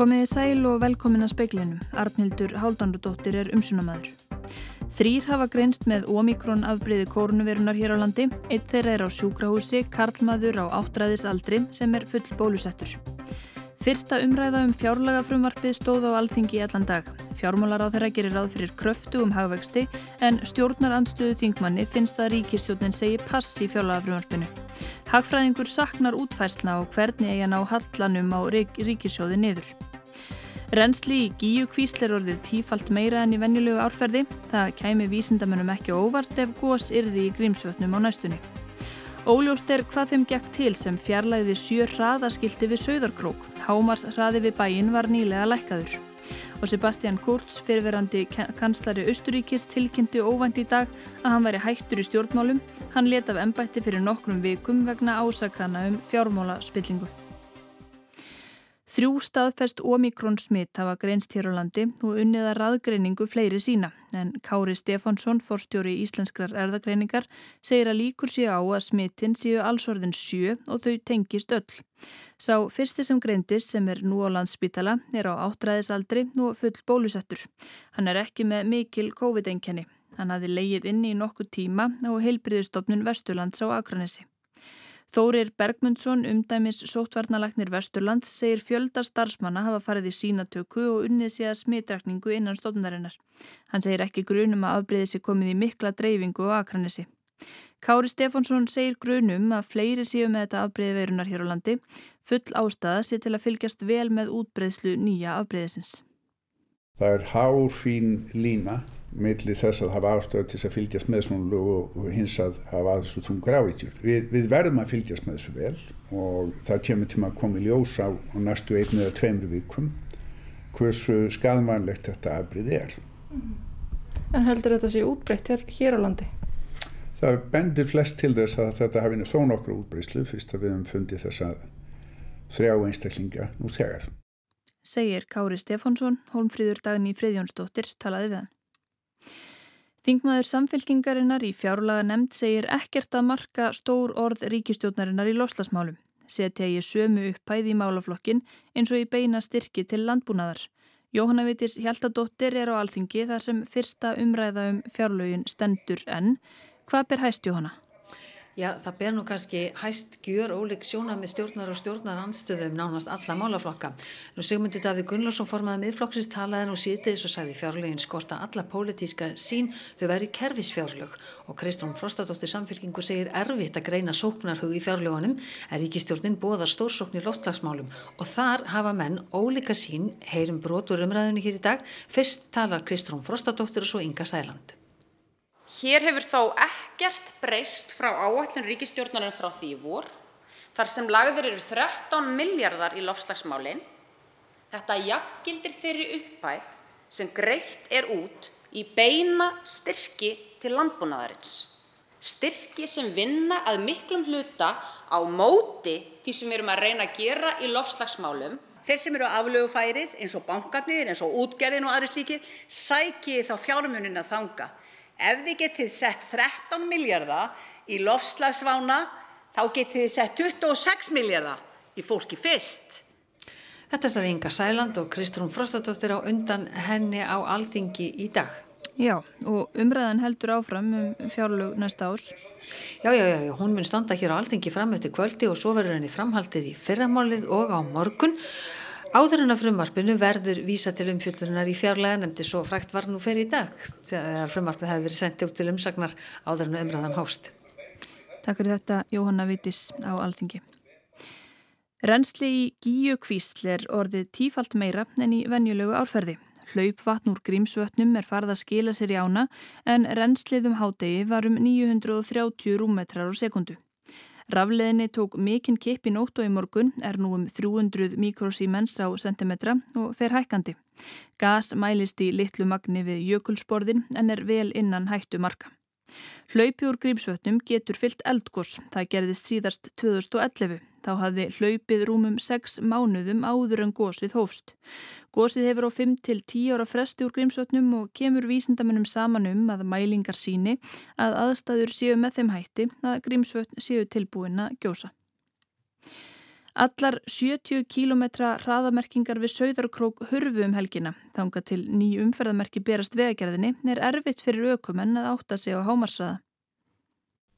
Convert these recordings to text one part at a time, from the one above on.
Komiði sæl og velkomin að speiklinum. Arnildur Háldanrudóttir er umsunamaður. Þrýr hafa greinst með omikron afbreyði kórnuverunar hér á landi. Eitt þeirra er á sjúkrahúsi, karlmaður á áttræðisaldri sem er full bólusettur. Fyrsta umræða um fjárlaga frumvarpið stóð á alþingi í allan dag. Fjármálar á þeirra gerir ráð fyrir kröftu um hagvexti en stjórnar andstöðu þingmanni finnst að ríkistjórnin segi pass í fjárlaga frumvarpinu. Hagfræðingur saknar útfærsla og hvernig eiga ná hallanum á rík ríkisjóði niður. Rensli í gíu kvísler orðið tífalt meira enn í venjulegu árferði. Það kæmi vísindamennum ekki óvart ef gós yrði í grímsvötnum á næstunni. Óljóst er hvað þeim gekk til sem fjarlæði sjö hraðaskildi við Söðarkrók. Hámars hraði við bæin var nýlega lækkaður. Og Sebastian Kurz, fyrirverandi kanslari Östuríkis, tilkynnti óvænt í dag að hann væri hættur í stjórnmálum. Hann let af ennbætti fyrir nokkrum vikum vegna ásakana um fjármála spillingu. Þrjú staðfest omikron smitt hafa greinst hér á landi og unniða raðgreiningu fleiri sína en Kári Stefánsson, forstjóri íslenskrar erðagreiningar, segir að líkur séu á að smittin séu allsorðin sjö og þau tengist öll. Sá fyrsti sem greindist sem er nú á landsbytala er á áttræðisaldri og full bólusettur. Hann er ekki með mikil COVID-enkenni. Hann hafi leigið inn í nokkuð tíma á heilbriðistofnun Vesturlands á Akranesi. Þórir Bergmundsson, umdæmis sótvarnalagnir Vesturlands, segir fjölda starfsmanna hafa farið í sínatöku og unnið sér smitrakningu innan stofnarinnar. Hann segir ekki grunum að afbreyði sér komið í mikla dreifingu og akranesi. Kári Stefánsson segir grunum að fleiri séu með þetta afbreyði verunar hér á landi. Full ástæða sé til að fylgjast vel með útbreyðslu nýja afbreyðisins. Það er hár fín lína millir þess að hafa ástöðu til að fylgjast með svona og, og hins að hafa að þessu þungur ávíkjur. Við, við verðum að fylgjast með þessu vel og það kemur til að koma í ljós á, á næstu einu eða tveimru vikum hversu skadvanlegt þetta afbrið er. En heldur þetta sé útbreytt hér, hér á landi? Það bendir flest til þess að þetta hafi þó nokkru útbreytslu fyrst að við hefum fundið þess að þrjá einstaklinga nú þegar. Segir Kári Stefánsson, Holmfríður Dagni Friðjónsdóttir talaði við hann. Þingmaður samfélkingarinnar í fjárlaga nefnd segir ekkert að marka stór orð ríkistjónarinnar í loslasmálum. Setja ég sömu upphæð í málaflokkin eins og í beina styrki til landbúnaðar. Jóhanna Vitis Hjaltadóttir er á alþingi þar sem fyrsta umræða um fjárlögin stendur enn. Hvað ber hæst Jóhanna? Já, það ber nú kannski hæst gjör óleik sjóna með stjórnar og stjórnar anstöðum nánast alla málaflokka. Nú Sigmundur Davíð Gunnlaugsson formaði miðflokksins talaði nú síðdeis og sagði fjárlegin skorta alla pólitíska sín þau væri kerfisfjárlög og Kristrún Frostadóttir samfélkingu segir erfitt að greina sóknarhug í fjárlögunum er ríkistjórnin bóðar stórsóknir loftlagsmálum og þar hafa menn ólika sín, heyrum brotur umræðinu hér í dag, fyrst talar Kristrún Frostadóttir og svo Inga Sæland. Hér hefur þó ekkert breyst frá áætlun ríkistjórnarinn frá því vor, þar sem lagðir eru 13 miljardar í lofslagsmálin. Þetta jafngildir þeirri uppæð sem greitt er út í beina styrki til landbúnaðarins. Styrki sem vinna að miklum hluta á móti því sem við erum að reyna að gera í lofslagsmálum. Þeir sem eru aflögufærir eins og bankarnir, eins og útgerðin og aðri slíkir, sæki þá fjármunina þanga. Ef þið getið sett 13 miljardar í loftslagsvána þá getið þið sett 26 miljardar í fólki fyrst. Þetta sagði Inga Sæland og Kristrún Frostadóttir á undan henni á Alþingi í dag. Já, og umræðan heldur áfram um fjárlög næsta árs. Já, já, já, hún mun standa hér á Alþingi fram eftir kvöldi og svo verður henni framhaldið í fyrramálið og á morgun. Áður en að frumarpinu verður vísa til umfjöldunar í fjárlega nefndi svo frækt var nú fyrir í dag þegar frumarpið hefði verið sendið út til umsagnar áður en umræðan hóst. Takk fyrir þetta Jóhanna Vitis á Alþingi. Rensli í Gíu kvísl er orðið tífalt meira en í venjulegu árferði. Hlaupvatn úr grímsvötnum er farið að skila sér í ána en renslið um hádegi var um 930 rúmetrar á sekundu. Rafleðinni tók mikinn kipp í nótt og í morgun, er nú um 300 mikrosímens á sentimetra og fer hækkandi. Gas mælist í litlu magni við jökulsporðin en er vel innan hættu marka. Hlaupi úr grímsvötnum getur fyllt eldgós, það gerðist síðast 2011. Þá hafði hlaupið rúmum 6 mánuðum áður en gósið hófst. Gósið hefur á 5-10 ára fresti úr grímsvötnum og kemur vísindamennum saman um að mælingar síni að aðstæður séu með þeim hætti að grímsvötn séu tilbúin að gjósa. Allar 70 km hraðamerkingar við Sauðarkrók hurfu um helgina. Þanga til ný umferðamerki berast vegagerðinni er erfitt fyrir aukumenn að átta sig á hámarsraða.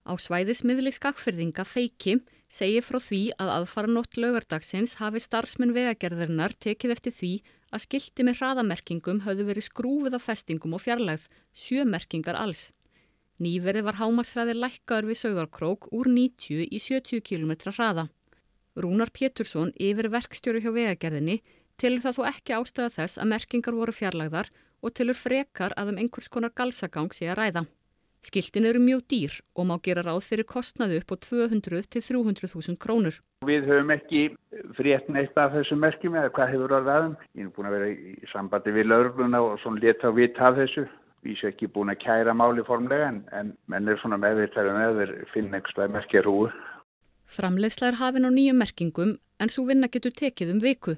Á svæðismiðli skakfyrðinga feiki segir frá því að aðfaranótt laugardagsins hafi starfsmenn vegagerðarinnar tekið eftir því að skildi með hraðamerkingum hafðu verið skrúfið á festingum og fjarlægð, sjö merkingar alls. Nýverið var hámarsraði lækkaður við Sauðarkrók úr 90 í 70 km hraða. Rúnar Pétursson yfir verkstjóru hjá vegagerðinni tilur það þó ekki ástöða þess að merkingar voru fjarlægðar og tilur frekar að um einhvers konar galsagang sé að ræða. Skiltin eru mjög dýr og má gera ráð fyrir kostnaðu upp á 200 til 300.000 krónur. Við höfum ekki frétt neitt af þessu merkjum eða hvað hefur orðaðum. Ég er búin að vera í sambandi við laurugluna og svona leta á vita af þessu. Við séum ekki búin að kæra máli formlega en, en menn er svona meðvitaður með þeir finna einhverstað merkja rúi. Framleiðsla er hafin á nýjum merkingum en svo vinna getur tekið um viku.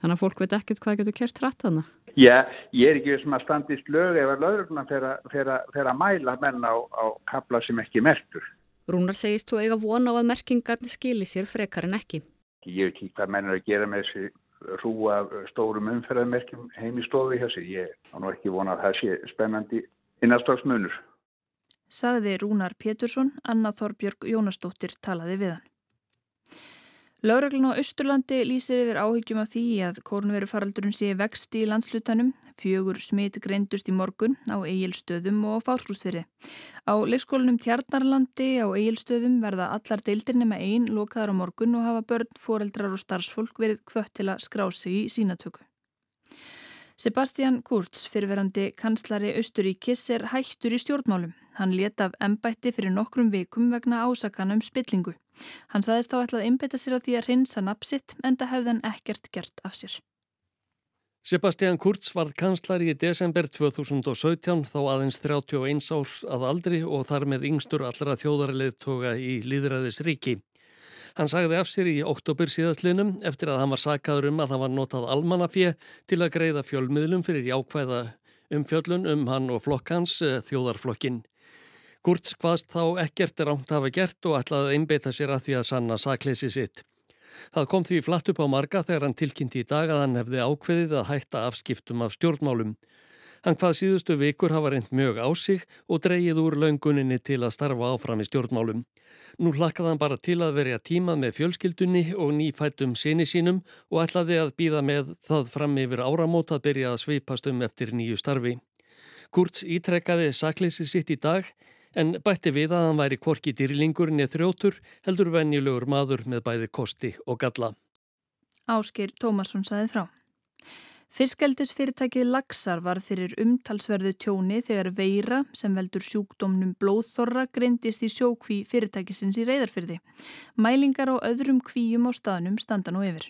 Þannig að fólk veit ekkert hvað getur kert rætt hana. Já, ég er ekki sem að standist lög að lauruglan fer að mæla menn á, á kapla sem ekki mertur. Rúnar segist þú eiga vona á að merkingarnir skili sér frekar en ekki. Ég veit ekki hvað menn er að gera með þessi rúa stórum umferðarmerkjum heim í stofi hjá sig. Ég á nú ekki vona að það sé spennandi innastáksmunur. Sagði Rúnar Pétursson, Anna Þorbjörg Jónastóttir talaði við hann. Láreglun á Östurlandi lýsir yfir áhyggjum af því að korunverufaraldurinn sé vexti í landslutanum. Fjögur smit greindust í morgun á eigilstöðum og á fáskúsfyrði. Á leikskólanum Tjarnarlandi á eigilstöðum verða allar deildir nema einn lokaðar á morgun og hafa börn, foreldrar og starfsfólk verið kvött til að skrá sig í sínatöku. Sebastian Kurz, fyrirverandi kanslari Östuríkis, er hættur í stjórnmálum. Hann leta af embætti fyrir nokkrum vikum vegna ásakana um spillingu. Hann saðist þá ætlað að einbeita sér á því að rinsa napsitt en það hefði hann ekkert gert af sér. Sebastian Kurz varð kanslari í desember 2017 þá aðeins 31 árs að aldri og þar með yngstur allra þjóðarleðtoga í Líðræðis ríki. Hann sagði af sér í oktober síðastlinum eftir að hann var sakaður um að hann var notað almannafið til að greiða fjölmiðlum fyrir jákvæða um fjöllun um hann og flokkans eh, þjóðarflokkin. Kurz hvaðst þá ekkert rámt hafa gert og ætlaði að einbeita sér að því að sanna sakleysi sitt. Það kom því flatt upp á marga þegar hann tilkynnti í dag að hann hefði ákveðið að hætta afskiptum af stjórnmálum. Hann hvað síðustu vikur hafa reynd mjög á sig og dreyið úr launguninni til að starfa áfram í stjórnmálum. Nú hlakkaði hann bara til að verja tímað með fjölskyldunni og nýfættum sinni sínum og ætlaði að býða með það fram yfir áramót að byrja að sveipast um eftir nýju starfi. Kurz ítrekkaði sakleysi sitt í dag en bætti við að hann væri kvorki dýrlingur neð þrjótur heldur venjulegur maður með bæði kosti og galla. Áskir Tómasson saði frá. Fiskeldisfyrirtækið Laxar var fyrir umtalsverðu tjóni þegar veira sem veldur sjúkdómnum blóðþorra greindist í sjókví fyrirtækisins í reyðarfyrði. Mælingar á öðrum kvíum á staðnum standa nú yfir.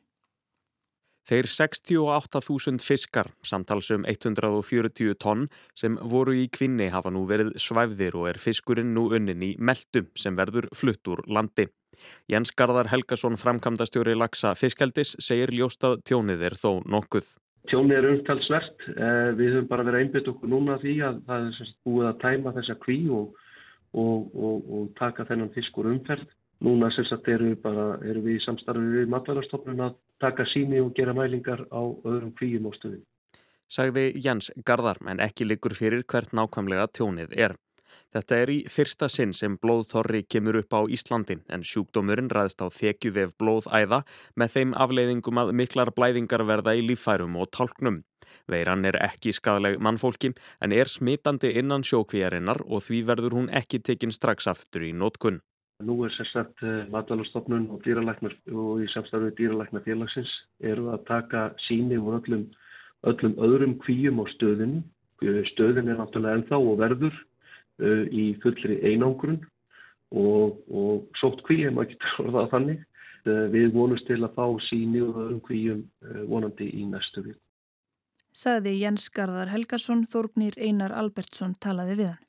Þeir 68.000 fiskar, samtalsum 140 tonn, sem voru í kvinni hafa nú verið svæfðir og er fiskurinn nú unnin í meldum sem verður flutt úr landi. Jens Garðar Helgason, framkamdastjóri Laxa Fiskeldis, segir ljóstað tjónið er þó nokkuð. Tjónið er umtalsvert. Eh, við höfum bara verið einbytt okkur núna því að það er búið að tæma þessa kví og, og, og, og taka þennan fiskur umferð. Núna sérstaklega eru, eru við í samstarfið við matvælarstofnun að taka síni og gera mælingar á öðrum kvíum á stöðin. Sagði Jens Garðar, en ekki liggur fyrir hvert nákvæmlega tjónið er. Þetta er í fyrsta sinn sem blóðþorri kemur upp á Íslandi en sjúkdómurinn ræðist á þekju vef blóðæða með þeim afleiðingum að miklar blæðingar verða í lífærum og tálknum. Veiran er ekki skadaleg mannfólki en er smitandi innan sjókvíjarinnar og því verður hún ekki tekinn strax aftur í nótkunn. Nú er sérsagt eh, matalastofnun og og í samstarfið dýralæknar félagsins eru að taka síni úr öllum, öllum öðrum kvíum á stöðinu. Eh, stöðin er náttúrulega ennþá og verður í fullri einangrun og, og sótt kví, ef maður getur orðað þannig. Uh, við vonumst til að fá síni úr öðrum kvíum uh, vonandi í næstu við. Saði Jens Garðar Helgason, Þórgnir Einar Albertsson talaði við hann.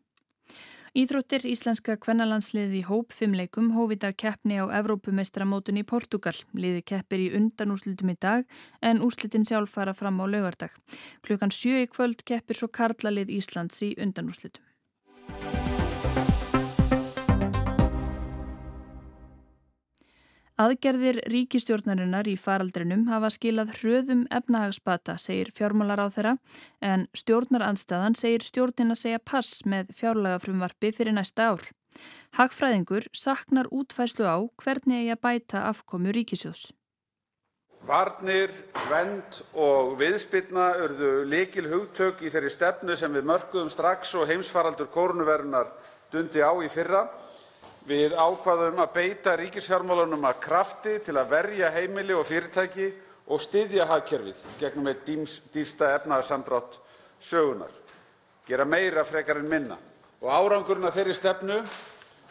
Íþróttir íslenska kvennalandsliði hóp fimmleikum hófita keppni á Evrópumestramótun í Portugal. Liði keppir í undanúslitum í dag en úslitin sjálf fara fram á laugardag. Klukkan sjö í kvöld keppir svo Karlalið Íslands í undanúslitum. Aðgerðir ríkistjórnarinnar í faraldrinum hafa skilað hröðum efnahagsbata, segir fjármálar á þeirra, en stjórnaranstæðan segir stjórnin að segja pass með fjárlagafrumvarfi fyrir næsta ár. Hagfræðingur saknar útfæslu á hvernig að bæta afkomu ríkisjós. Varnir, vend og viðspilna urðu likil hugtök í þeirri stefnu sem við mörkuðum strax og heimsfaraldur kórnuverunar dundi á í fyrra. Við ákvaðum að beita ríkisfjármálunum af krafti til að verja heimili og fyrirtæki og styðja hagkerfið gegnum einn dýpsta efnahagssamdrátt sögunnar, gera meira frekar en minna. Árangurinn af þeirri stefnu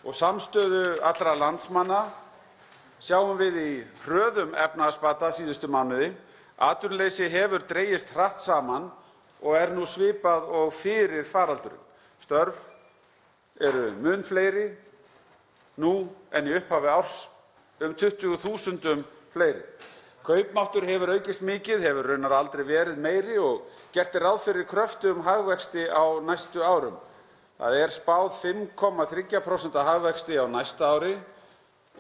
og samstöðu allra landsmanna sjáum við í hröðum efnahagsbata síðustu mánuði. Atvinnuleysi hefur dregist hratt saman og er nú svipað og fyrir faraldurinn. Störf eru mun fleiri nú en í upphafi árs, um 20.000 fleiri. Kaupmáttur hefur aukist mikið, hefur raunar aldrei verið meiri og gert er ráð fyrir kröftugum hagvexti á næstu árum. Það er spáð 5,3% hagvexti á næsta ári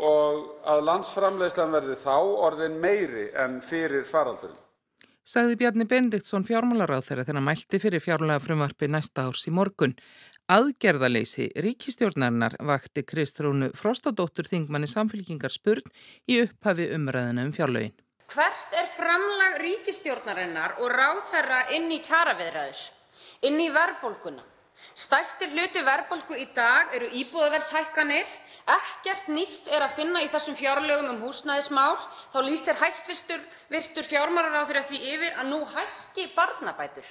og að landsframleiðslan verði þá orðin meiri en fyrir faraldurinn. Sagði Bjarni Bendiktsson fjármálaráð þegar þennan mælti fyrir fjárlega frumvarfi næsta árs í morgun. Aðgerðaleysi ríkistjórnarinnar vakti Kristrúnu Frostadóttur Þingmanni samfélkingar spurn í upphafi umræðina um fjárlögin. Hvert er framlag ríkistjórnarinnar og ráð þeirra inn í kjaraviðræður, inn í verðbólguna? Stærsti hluti verðbólgu í dag eru íbúðaverðshækkanir. Ekkert nýtt er að finna í þessum fjárlögum um húsnæðismál. Þá lýsir hæstvirtur fjármálaráðherra því yfir að nú hækki barnabætur.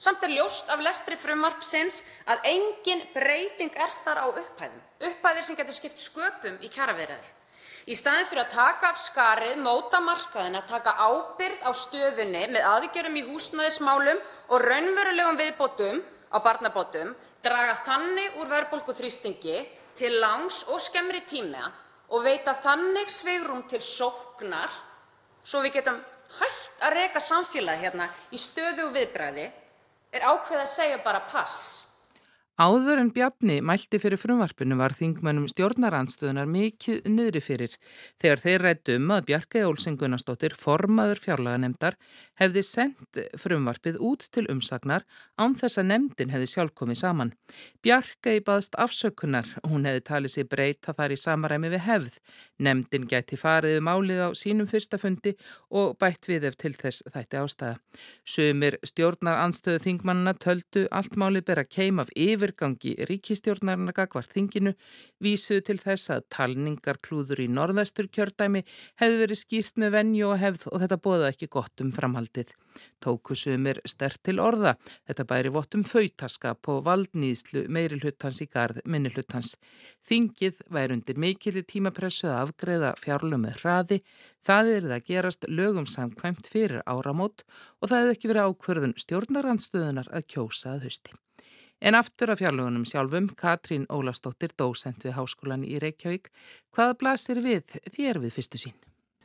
Samt er ljóst af lestri frumvarpsins að engin breyting er þar á upphæðum, upphæðir sem geta skipt sköpum í kjaraviðræður. Í staðinn fyrir að taka af skarið, móta markaðinn, taka ábyrgð á stöðunni með aðgerðum í húsnæðismálum og raunverulegum viðbótum á barnabótum, draga þannig úr verðbólguþrýstingi til langs og skemmri tíma og veita þannig svigrúm til sóknar svo við getum hætt að reka samfélagið hérna í stöðugu viðbragði er ákveðið að segja bara pass. Áður en Bjarni mælti fyrir frumvarpinu var þingmennum stjórnarandstöðunar mikið niðri fyrir þegar þeir rættu um að Bjarkei Olsen Gunnarsdóttir, formaður fjárlaganemdar, hefði sendt frumvarpið út til umsagnar án þess að nemdin hefði sjálf komið saman. Bjarkei baðst afsökunar, hún hefði talið sér breyta þar í samaræmi við hefð. Nemdin gæti farið við málið á sínum fyrsta fundi og bætt við ef til þess þætti ástæða. Sumir stjórnarandstöðu þingmannina töldu allt málið bera keim af yfir yfirgangi ríkistjórnarinnar gagvart þinginu vísuðu til þess að talningarklúður í norðvestur kjördæmi hefði verið skýrt með venju og hefð og þetta bóða ekki gott um framhaldið. Tókusumir stert til orða. Þetta bæri vottum fautaskap og valdnýðslu meiri hluttans í garð minni hluttans. Þingið væri undir mikili tímapressu að afgreða fjárlum með hraði. Það er það gerast lögum samkvæmt fyrir áramót og það hefði ekki verið ákverðun stjórnarandstöðunar að kjósa að hausti. En aftur af fjárlugunum sjálfum, Katrín Ólastóttir, dósent við Háskólan í Reykjavík, hvað blasir við þér við fyrstu sín?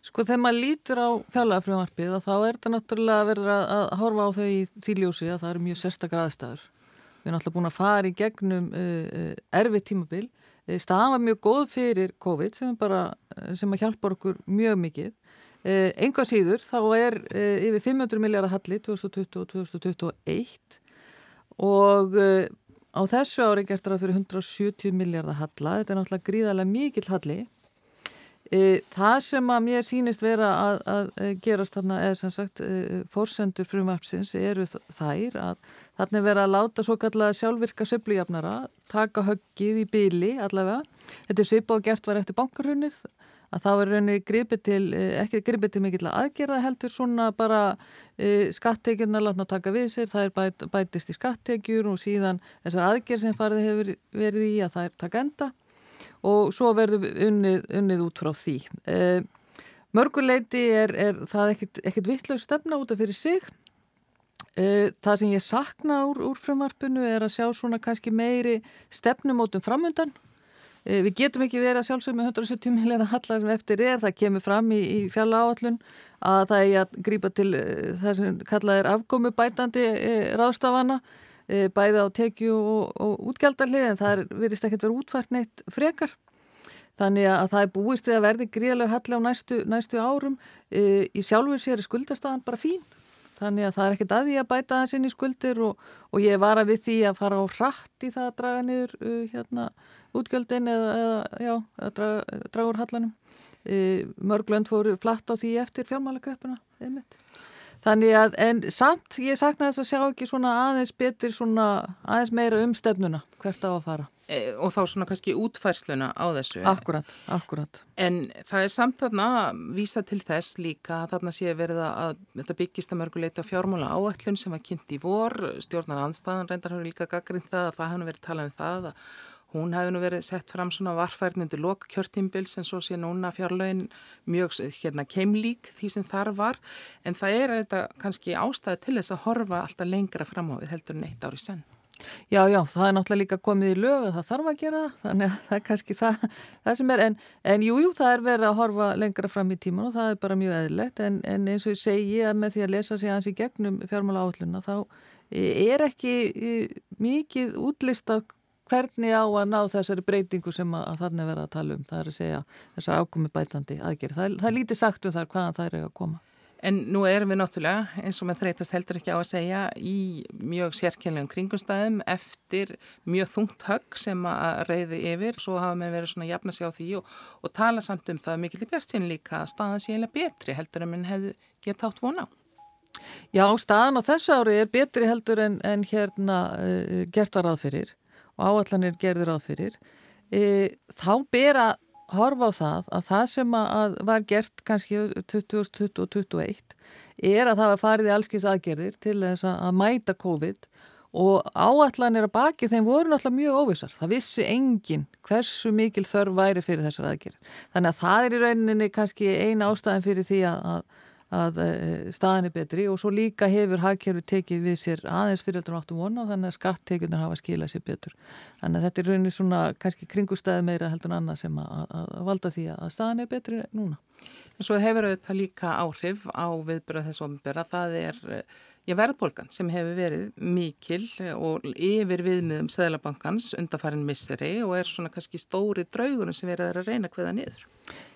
Sko þegar maður lítur á fjárlagafrjóðarpið þá er þetta náttúrulega að verða að horfa á þau í þýljósi að það eru mjög sérstakar aðstæður. Við erum náttúrulega búin að fara í gegnum uh, uh, erfið tímabil. Uh, staðan var mjög góð fyrir COVID sem, bara, sem að hjálpa okkur mjög mikið. Enga síður þá er yfir 500 miljardar halli 2020 og 2021 og uh, á þessu ári gert það fyrir 170 miljardar halla, þetta er náttúrulega gríðarlega mikill halli. Uh, það sem að mér sínist vera að, að gerast þarna eða sem sagt fórsendur frumapsins eru þær að þarna er verið að láta svo kallega sjálfvirka söflujafnara, taka höggið í byli allavega. Þetta er svipa og gert var eftir bankarhunnið að það var rauninni gripið til, eh, ekki gripið til mikill aðgerða heldur svona bara e, skattekjurna látna taka við sér, það er bæt, bætist í skattekjur og síðan þessar aðgerð sem farið hefur verið í að það er taka enda og svo verður unnið, unnið út frá því. E, mörguleiti er, er það ekkit vittlaug stefna út af fyrir sig. E, það sem ég sakna úr, úr frumvarpinu er að sjá svona kannski meiri stefnumótum framöndan Eh, við getum ekki verið að sjálfsögum með 170 miljónar hallar sem eftir er, það kemur fram í, í fjalla áallun að það er að grípa til eh, það sem kallað er afgómu bætandi e, ráðstafana, bæði á tekju og, og útgjaldarlið en það verist ekkert verið útfært neitt frekar. þannig að það er búist við að verði gríðarlega halli á næstu, næstu árum. Í sjálfur sér er skuldastafan bara fín. Þannig að það er ekkert að því að bæta það sinni skuldir og, og ég var að við því að fara á hratt í það að draga niður uh, hérna, útgjöldin eða, eða, já, eða draga, draga úr hallanum e, mörglönd fóru flatt á því eftir fjármálagreppuna einmitt Þannig að, en samt, ég sakna þess að sjá ekki svona aðeins betur, svona aðeins meira um stefnuna, hvert á að fara. E, og þá svona kannski útfærsluna á þessu. Akkurat, akkurat. En það er samt þarna að vísa til þess líka að þarna sé verið að þetta byggist að mörguleita fjármála áætlun sem var kynnt í vor, stjórnar anstæðan reyndar hefur líka gaggrind það að það hefur verið talað um það að Hún hefði nú verið sett fram svona varfærnundur lok kjörtímbils en svo sé núna fjárlaugin mjög hérna, keimlík því sem þar var. En það er þetta kannski ástæði til þess að horfa alltaf lengra fram á við heldur en eitt ári senn. Já, já, það er náttúrulega líka komið í lög að það þarf að gera það, þannig að það er kannski það, það sem er, en, en jú, jú, það er verið að horfa lengra fram í tíman og það er bara mjög eðlert, en, en eins og ég segi að með því að lesa sig aðeins í gegnum fjármála áalluna, þá er ekki mikið útlistað hvernig á að ná þessari breytingu sem að, þannig verða að tala um? Það er að segja þessar ákomi bætandi aðgerð það, það er lítið sagt um þar hvaðan það er að koma. En nú erum við náttúrulega eins og með þreytast heldur ekki á að segja í mjög sérkjörlegum kringumstæðum eftir mjög þungt högg sem að reyði yfir. Svo hafa með verið svona jafna sig á því og, og tala samt um það mikil í björnsinn líka að staðan sé eiginlega betri heldur en minn hefðu gett átt vona á. Já, staðan á þessu ári er betri heldur en, en hérna uh, gert var aðfyrir og áallanir gerður á fyrir e, þá ber að horfa á það að það sem að var gert kannski 2020 og 2021 er að það var farið í allskins aðgerðir til þess að mæta COVID og áallanir að baki þeim voru náttúrulega mjög óvissar. Það vissi engin hversu mikil þörf væri fyrir þessar aðgerðir. Þannig að það er í rauninni kannski eina ástæðin fyrir því að, að að eh, staðin er betri og svo líka hefur hagkerfi tekið við sér aðeins fyriraldur áttum vona þannig að skattekjurnar hafa skilað sér betur. Þannig að þetta er rauninni svona kannski kringustæði meira heldur en annað sem að, að valda því að staðin er betri núna. En svo hefur auðvitað líka áhrif á viðbyrða þess ofinbera. Það er já, verðbólgan sem hefur verið mikil og yfir viðmiðum Sæðlabankans undarfærin misseri og er svona kannski stóri draugunum sem verður að reyna hviða niður.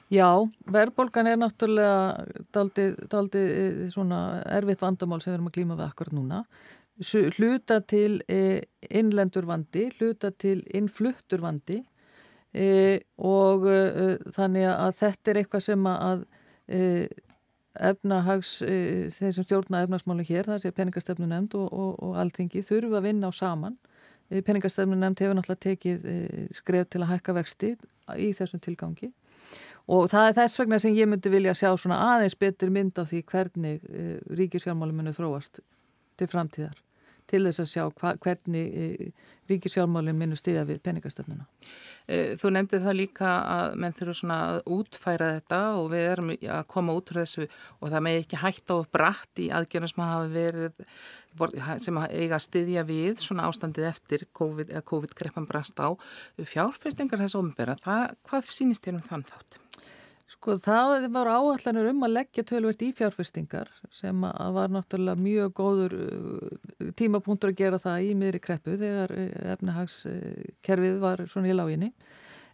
Já, verðbólgan er náttúrulega daldið, daldið eh, svona erfitt vandamál sem við erum að glíma við akkurat núna. Hluta til eh, innlendur vandi, hluta til innfluttur vandi e, og þannig að þetta er eitthvað sem að efnahags, þeir sem stjórna efnahagsmáli hér, það sé peningastefnu nefnd og, og, og alltingi þurfu að vinna á saman. Peningastefnu nefnd hefur náttúrulega tekið skref til að hækka vexti í þessum tilgangi og það er þess vegna sem ég myndi vilja sjá svona aðeins betur mynd á því hvernig eh, ríkisfjármálum munu þróast til framtíðar til þess að sjá hva, hvernig uh, ríkisfjármálum munu stiða við peningastefnuna. Eh, þú nefndi það líka að menn þurfu svona að útfæra þetta og við erum að koma út frá þessu og það með ekki hægt á brætt í aðgerðum sem hafa verið sem eiga að styðja við svona ástandið eftir COVID brast á fjárfestingar þessu ombera. Hvað sínist þér um þann þátt? Sko það var áallanur um að leggja tölvert í fjárfestingar sem að var náttúrulega mjög góður uh, tímapunktur að gera það í miðri kreppu þegar uh, efnahagskerfið var svona í láginni.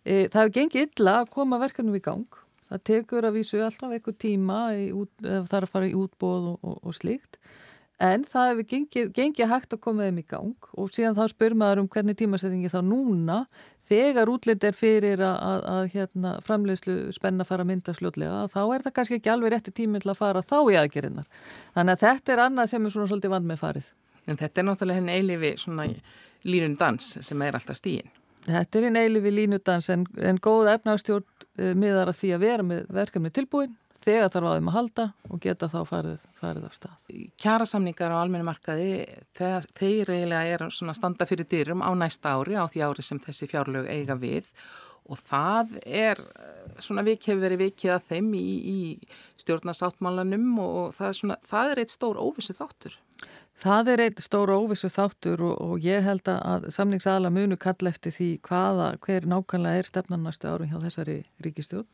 E, það hefur gengið illa að koma verkefnum í gang. Það tekur að vísu alltaf eitthvað tíma út, þar að fara í útbóð og, og, og slíkt. En það hefur gengið, gengið hægt að koma þeim í gang og síðan þá spyr maður um hvernig tímasettingi þá núna þegar útlitt er fyrir að, að, að hérna, framleiðslu spenna fara að mynda sljótlega þá er það kannski ekki alveg rétti tími til að fara þá í aðgerinnar. Þannig að þetta er annað sem er svona svolítið vand með farið. En þetta er náttúrulega henni eilifi svona línundans sem er alltaf stíin. Þetta er henni eilifi línundans en, en góð efnagstjórn uh, miðar að því að vera með verkefni tilbúin þegar þarf að þeim að halda og geta þá farið, farið af stað. Kjærasamningar á almennu markaði, þeir, eiginlega er svona standa fyrir dyrum á næsta ári, á því ári sem þessi fjárlög eiga við og það er, svona vik hefur verið vikið að þeim í, í stjórnarsáttmálanum og það er, svona, það er eitt stór óvissu þáttur. Það er eitt stór óvissu þáttur og, og ég held að samningsala munu kalla eftir því hvaða, hver nákvæmlega er stefnarnastu árum hjá þessari ríkistjórn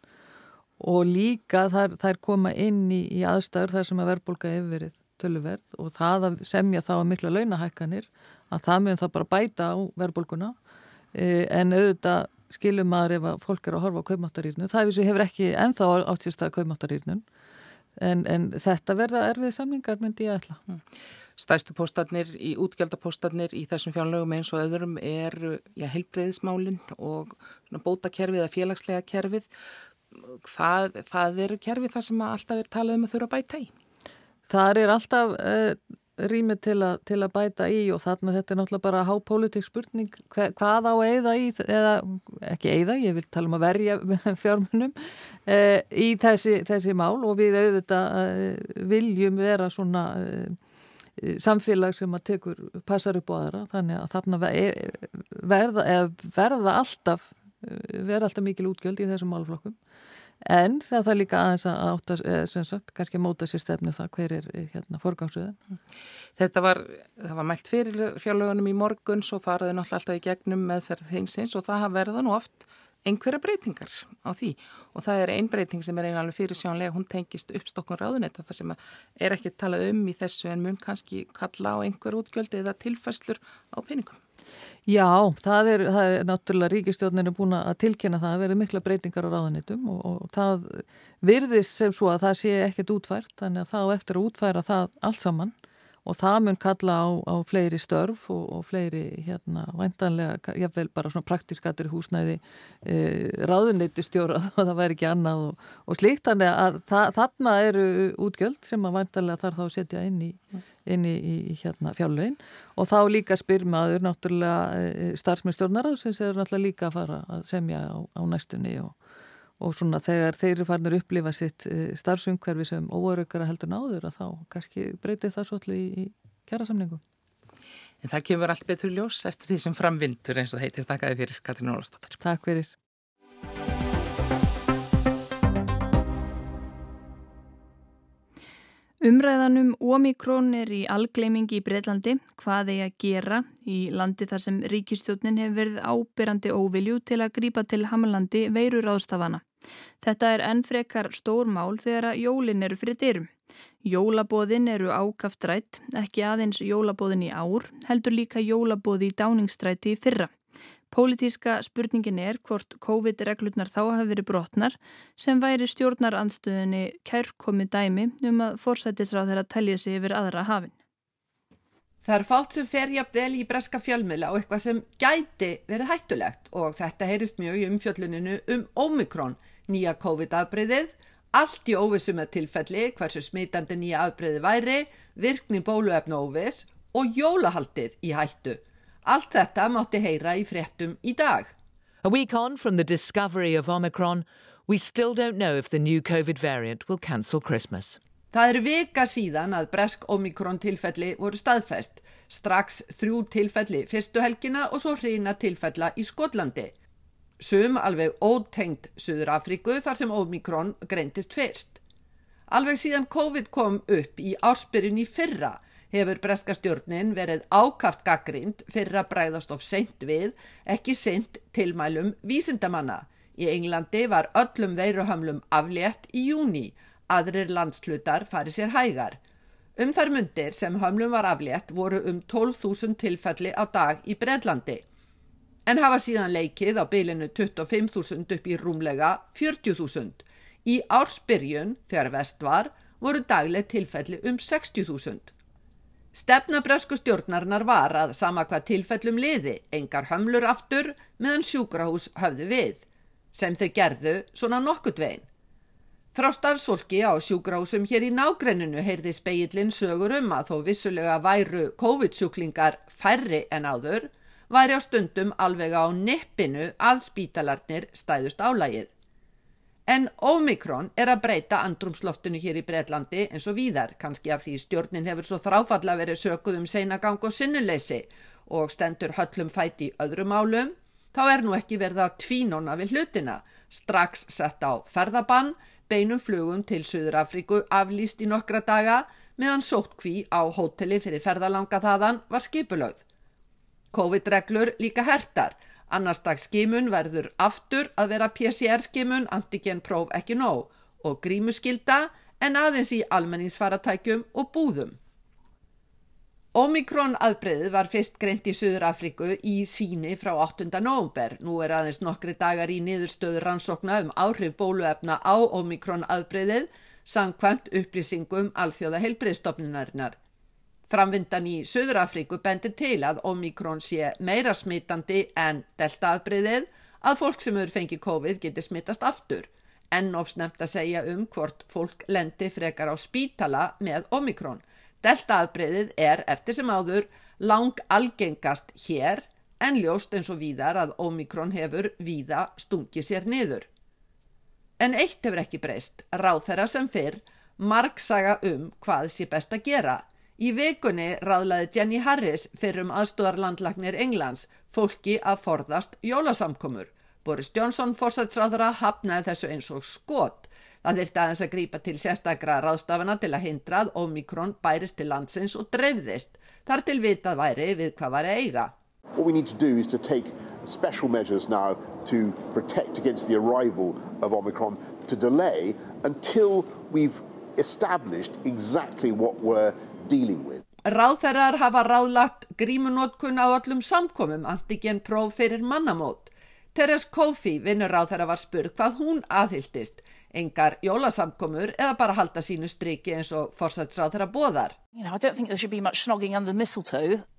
og líka þær, þær koma inn í, í aðstæður þar sem að verðbólka hefur verið töluverð og það að semja þá að mikla launahækkanir að það meðan það bara bæta á verðbólkuna e, en auðvitað skilum maður ef að fólk er að horfa á kaumáttarýrnu. Það hefur ekki enþá átt sér stað kaumáttarýrnun en, en þetta verða erfið samlingar myndi ég ætla. Mm. Stæstu póstarnir í útgjaldapóstarnir í þessum fjárlögum eins og öðrum er ja, helbreyðismálinn og bótakerfið eða félagslega kerfið. Það, það eru kerfið þar sem alltaf er talað um að þurfa að bæta í. Það er alltaf uh, rými til, til að bæta í og þarna þetta er náttúrulega bara hápolítik spurning. Hva, hvað á eiða í, eða ekki eiða, ég vil tala um að verja fjármunum uh, í þessi, þessi mál og við auðvitað uh, viljum vera svona samfélag sem að tekur, passar upp á aðra. Þannig að þarna verða, verða alltaf verða alltaf mikil útgjöld í þessum málflokkum en það þarf líka aðeins að átta, sem sagt, kannski móta sér stefnu það hver er hérna forgámsöðan. Þetta var, það var mælt fyrir fjárlögunum í morgun, svo faraði náttúrulega alltaf í gegnum meðferð þengsins og það verða nú oft einhverja breytingar á því. Og það er einn breyting sem er einalveg fyrir sjónlega, hún tengist uppstokkun ráðunetta það sem er ekki talað um í þessu en mun kannski kalla á einhver útgjöldi eða tilfæslur á peningum. Já, það er, það er náttúrulega ríkistjóðnir er búin að tilkynna það að verði mikla breytingar á ráðunettum og, og það virðist sem svo að það sé ekkert útfært þannig að þá eftir að útfæra það allt saman og það mun kalla á, á fleiri störf og, og fleiri hérna væntanlega, jáfnveil bara svona praktískatir húsnæði e, ráðunneyti stjóra og það væri ekki annað og, og slíkt, þannig að það, þarna eru útgjöld sem að væntanlega þarf þá að setja inn í, inn í, í hérna fjárlögin. Og þá líka spyr maður náttúrulega e, starfsmyndsstjórnar sem er náttúrulega líka að fara að semja á, á næstunni og og svona þegar þeir eru farin að upplifa sitt eh, starfsumhverfi sem óörökara heldur náður að þá kannski breytir það svolítið í, í kjærasamningum. En það kemur allt betur ljós eftir því sem framvindur eins og heitir. Takk að þið fyrir Katrín Ólastóttir. Takk fyrir. Umræðanum Omikron er í algleimingi í Breitlandi, hvað þeir að gera í landi þar sem ríkistjónin hefur verið ábyrrandi óvilju til að grípa til Hamalandi veirur ástafana. Þetta er ennfrekar stór mál þegar að jólin eru fyrir dyrum. Jólabóðin eru ákaft rætt, ekki aðeins jólabóðin í ár, heldur líka jólabóði í dáningstræti í fyrra. Pólitíska spurningin er hvort COVID-reglurnar þá hafi verið brotnar sem væri stjórnarandstöðunni kærkomi dæmi um að forsættisráð þeirra telja sig yfir aðra hafin. Það er fátt sem fer jafn vel í breska fjölmila og eitthvað sem gæti verið hættulegt og þetta heyrist mjög í umfjölluninu um Omikron, nýja COVID-afbreyðið, allt í óvissu með tilfelli hversu smitandi nýja afbreyði væri, virkni bóluefna óvis og jólahaldið í hættu. Allt þetta mátti heyra í fréttum í dag. A week on from the discovery of Omicron, we still don't know if the new COVID variant will cancel Christmas. Það er vika síðan að bresk omikron tilfelli voru staðfest, strax þrjú tilfelli fyrstu helgina og svo hrina tilfella í Skotlandi. Sum alveg ótengt Suður Afríku þar sem omikron greintist fyrst. Alveg síðan COVID kom upp í ársbyrjun í fyrra hefur breska stjórnin verið ákaft gaggrind fyrir að bræðast of seint við, ekki seint tilmælum vísindamanna. Í Englandi var öllum veiruhamlum aflétt í júni aðrir landslutar fari sér hægar. Um þar myndir sem hömlum var aflétt voru um 12.000 tilfelli á dag í Bredlandi en hafa síðan leikið á bylinu 25.000 upp í rúmlega 40.000. Í ársbyrjun, þegar vest var, voru dagleg tilfelli um 60.000. Stefnabresku stjórnarnar var að sama hvað tilfellum liði, engar hömlur aftur meðan sjúkrahús höfðu við, sem þau gerðu svona nokkut veginn. Frá starfsfólki á sjúgrásum hér í nágrenninu heyrði speillin sögur um að þó vissulega væru COVID-sjúklingar færri en áður, væri á stundum alveg á nippinu að spítalarnir stæðust álægið. En Omikron er að breyta andrumsloftinu hér í Breitlandi eins og víðar, kannski af því stjórnin hefur svo þráfalla verið sökuð um seinagang og sinnuleysi og stendur höllum fæti í öðrum álum, þá er nú ekki verið að tvínona við hlutina, strax sett á ferðabann, beinum flugum til Suðurafriku aflýst í nokkra daga meðan sóttkví á hóteli fyrir ferðalanga þaðan var skipulögð. COVID-reglur líka hertar, annars dags skimun verður aftur að vera PCR-skimun antigenpróf ekki nóg og grímuskylda en aðeins í almenningsfaratækjum og búðum. Omikron aðbreyðið var fyrst greint í Suður Afríku í síni frá 8. nógumber. Nú er aðeins nokkri dagar í niðurstöður rannsókna um áhrif bóluefna á Omikron aðbreyðið samkvæmt upplýsingum alþjóða heilbreyðstofnunarinnar. Framvindan í Suður Afríku bendir til að Omikron sé meira smitandi en delta aðbreyðið að fólk sem eru fengið COVID geti smittast aftur. Enn ofsnemt að segja um hvort fólk lendi frekar á spítala með Omikron. Deltaafbreyðið er eftir sem áður lang algengast hér en ljóst eins og víðar að Omikron hefur víða stungið sér niður. En eitt hefur ekki breyst, ráð þeirra sem fyrr, marg saga um hvað sé best að gera. Í vikunni ráðlaði Jenny Harris fyrir um aðstóðarlandlagnir Englands fólki að forðast jólasamkomur. Boris Johnson fórsætsráðara hafnaði þessu eins og skot Það þurfti aðeins að grípa til sérstakra ráðstafana til að hindra að Omikron bærist til landsins og dreifðist. Þar til vitað væri við hvað var eiga. What we need to do is to take special measures now to protect against the arrival of Omicron to delay until we've established exactly what we're dealing with. Ráðherrar hafa ráðlagt grímunótkun á öllum samkomum antigen próf fyrir mannamót. Teres Kofi, vinnur ráðherra, var spurð hvað hún aðhyldist engar jólasamkomur eða bara halda sínu striki eins og forsætsráð þeirra bóðar. You know,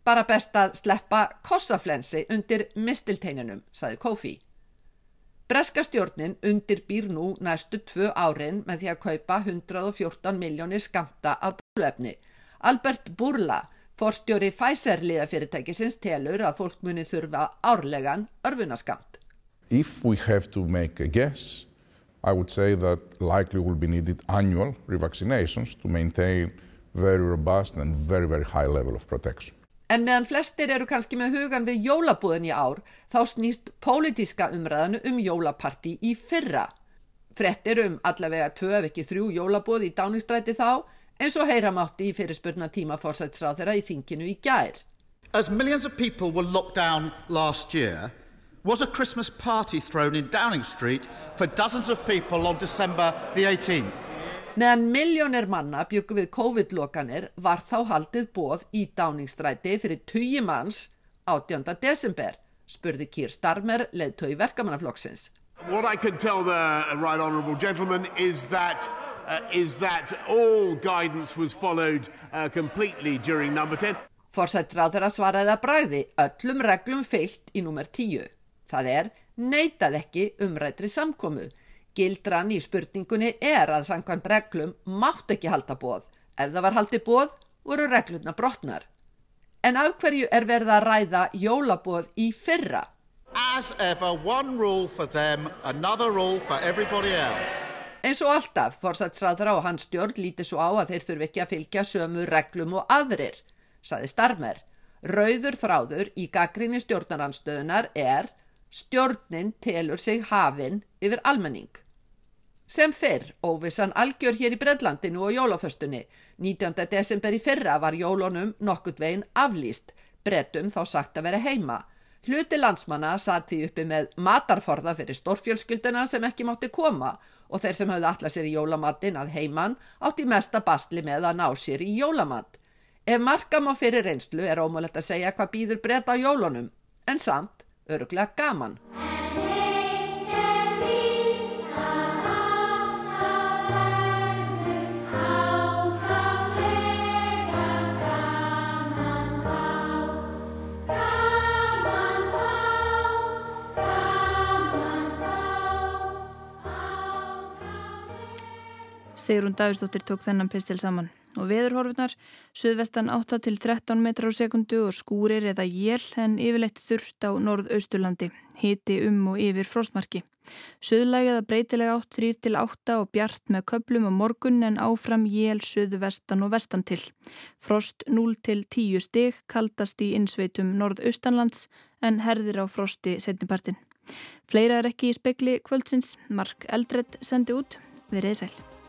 bara best að sleppa kossaflensi undir mistilteininum, saði Kofi. Breska stjórnin undirbýr nú næstu tvö árin með því að kaupa 114 miljónir skamta af búluefni. Albert Burla, forstjóri Pfizer liðafyrirtækisins, telur að fólk muni þurfa árlegan örfunaskamt. If we have to make a guess I would say that likely will be needed annual revaccinations to maintain very robust and very, very high level of protection. En meðan flestir eru kannski með hugan við jólabúðin í ár, þá snýst pólitíska umræðanu um jólaparti í fyrra. Frettir um allavega tvö ef ekki þrjú jólabúð í dáningstræti þá, eins og heyra mátti í fyrirspurna tíma fórsætsráð þeirra í þinginu í gær. As millions of people were locked down last year, was a Christmas party thrown in Downing Street for dozens of people on December the 18th. Meðan miljónir manna byggu við COVID-lokanir var þá haldið bóð í Downingstræti fyrir 20 manns 18. desember, spurði Kýr Starmer, leðtögi verkamannaflokksins. What I can tell the right honourable gentleman is that, uh, is that all guidance was followed uh, completely during number 10. Forsættráð þeirra svaraði að bræði öllum reglum fyllt í nummer 10. Það er neitað ekki umrættri samkomu. Gildran í spurningunni er að samkvæmt reglum mátt ekki halda bóð. Ef það var haldið bóð, voru regluna brotnar. En af hverju er verið að ræða jólabóð í fyrra? As ever, one rule for them, another rule for everybody else. Eins og alltaf, fórsætsræðra og hans stjórn lítið svo á að þeir þurfi ekki að fylgja sömu reglum og aðrir, saði Starmer. Rauður þráður í gaggrinni stjórnaranstöðunar er Stjórnin telur sig hafinn yfir almenning. Sem fyrr, óvissan algjör hér í Breðlandinu og jólaföstunni. 19. desember í fyrra var jólunum nokkurt veginn aflýst, brettum þá sagt að vera heima. Hluti landsmanna satt því uppi með matarforða fyrir stórfjölskylduna sem ekki mátti koma og þeir sem hafði allað sér í jólamattin að heiman átti mesta bastli með að ná sér í jólamatt. Ef markam á fyrir reynslu er ómulett að segja hvað býður breyta á jólunum, en samt öruglega gaman. Sigrun Davistóttir tók þennan pistil saman og veðurhorfunar suðvestan 8 til 13 metrar á sekundu og skúrir eða jél en yfirleitt þurft á norðausturlandi, hiti um og yfir frostmarki. Suðlægið að breytilega 8 3 til 8 og bjart með köplum á morgun en áfram jél suðvestan og vestan til. Frost 0 til 10 stig kaldast í insveitum norðaustanlands en herðir á frosti setnipartin. Fleira er ekki í spekli kvöldsins, Mark Eldred sendi út, við reyðsæl.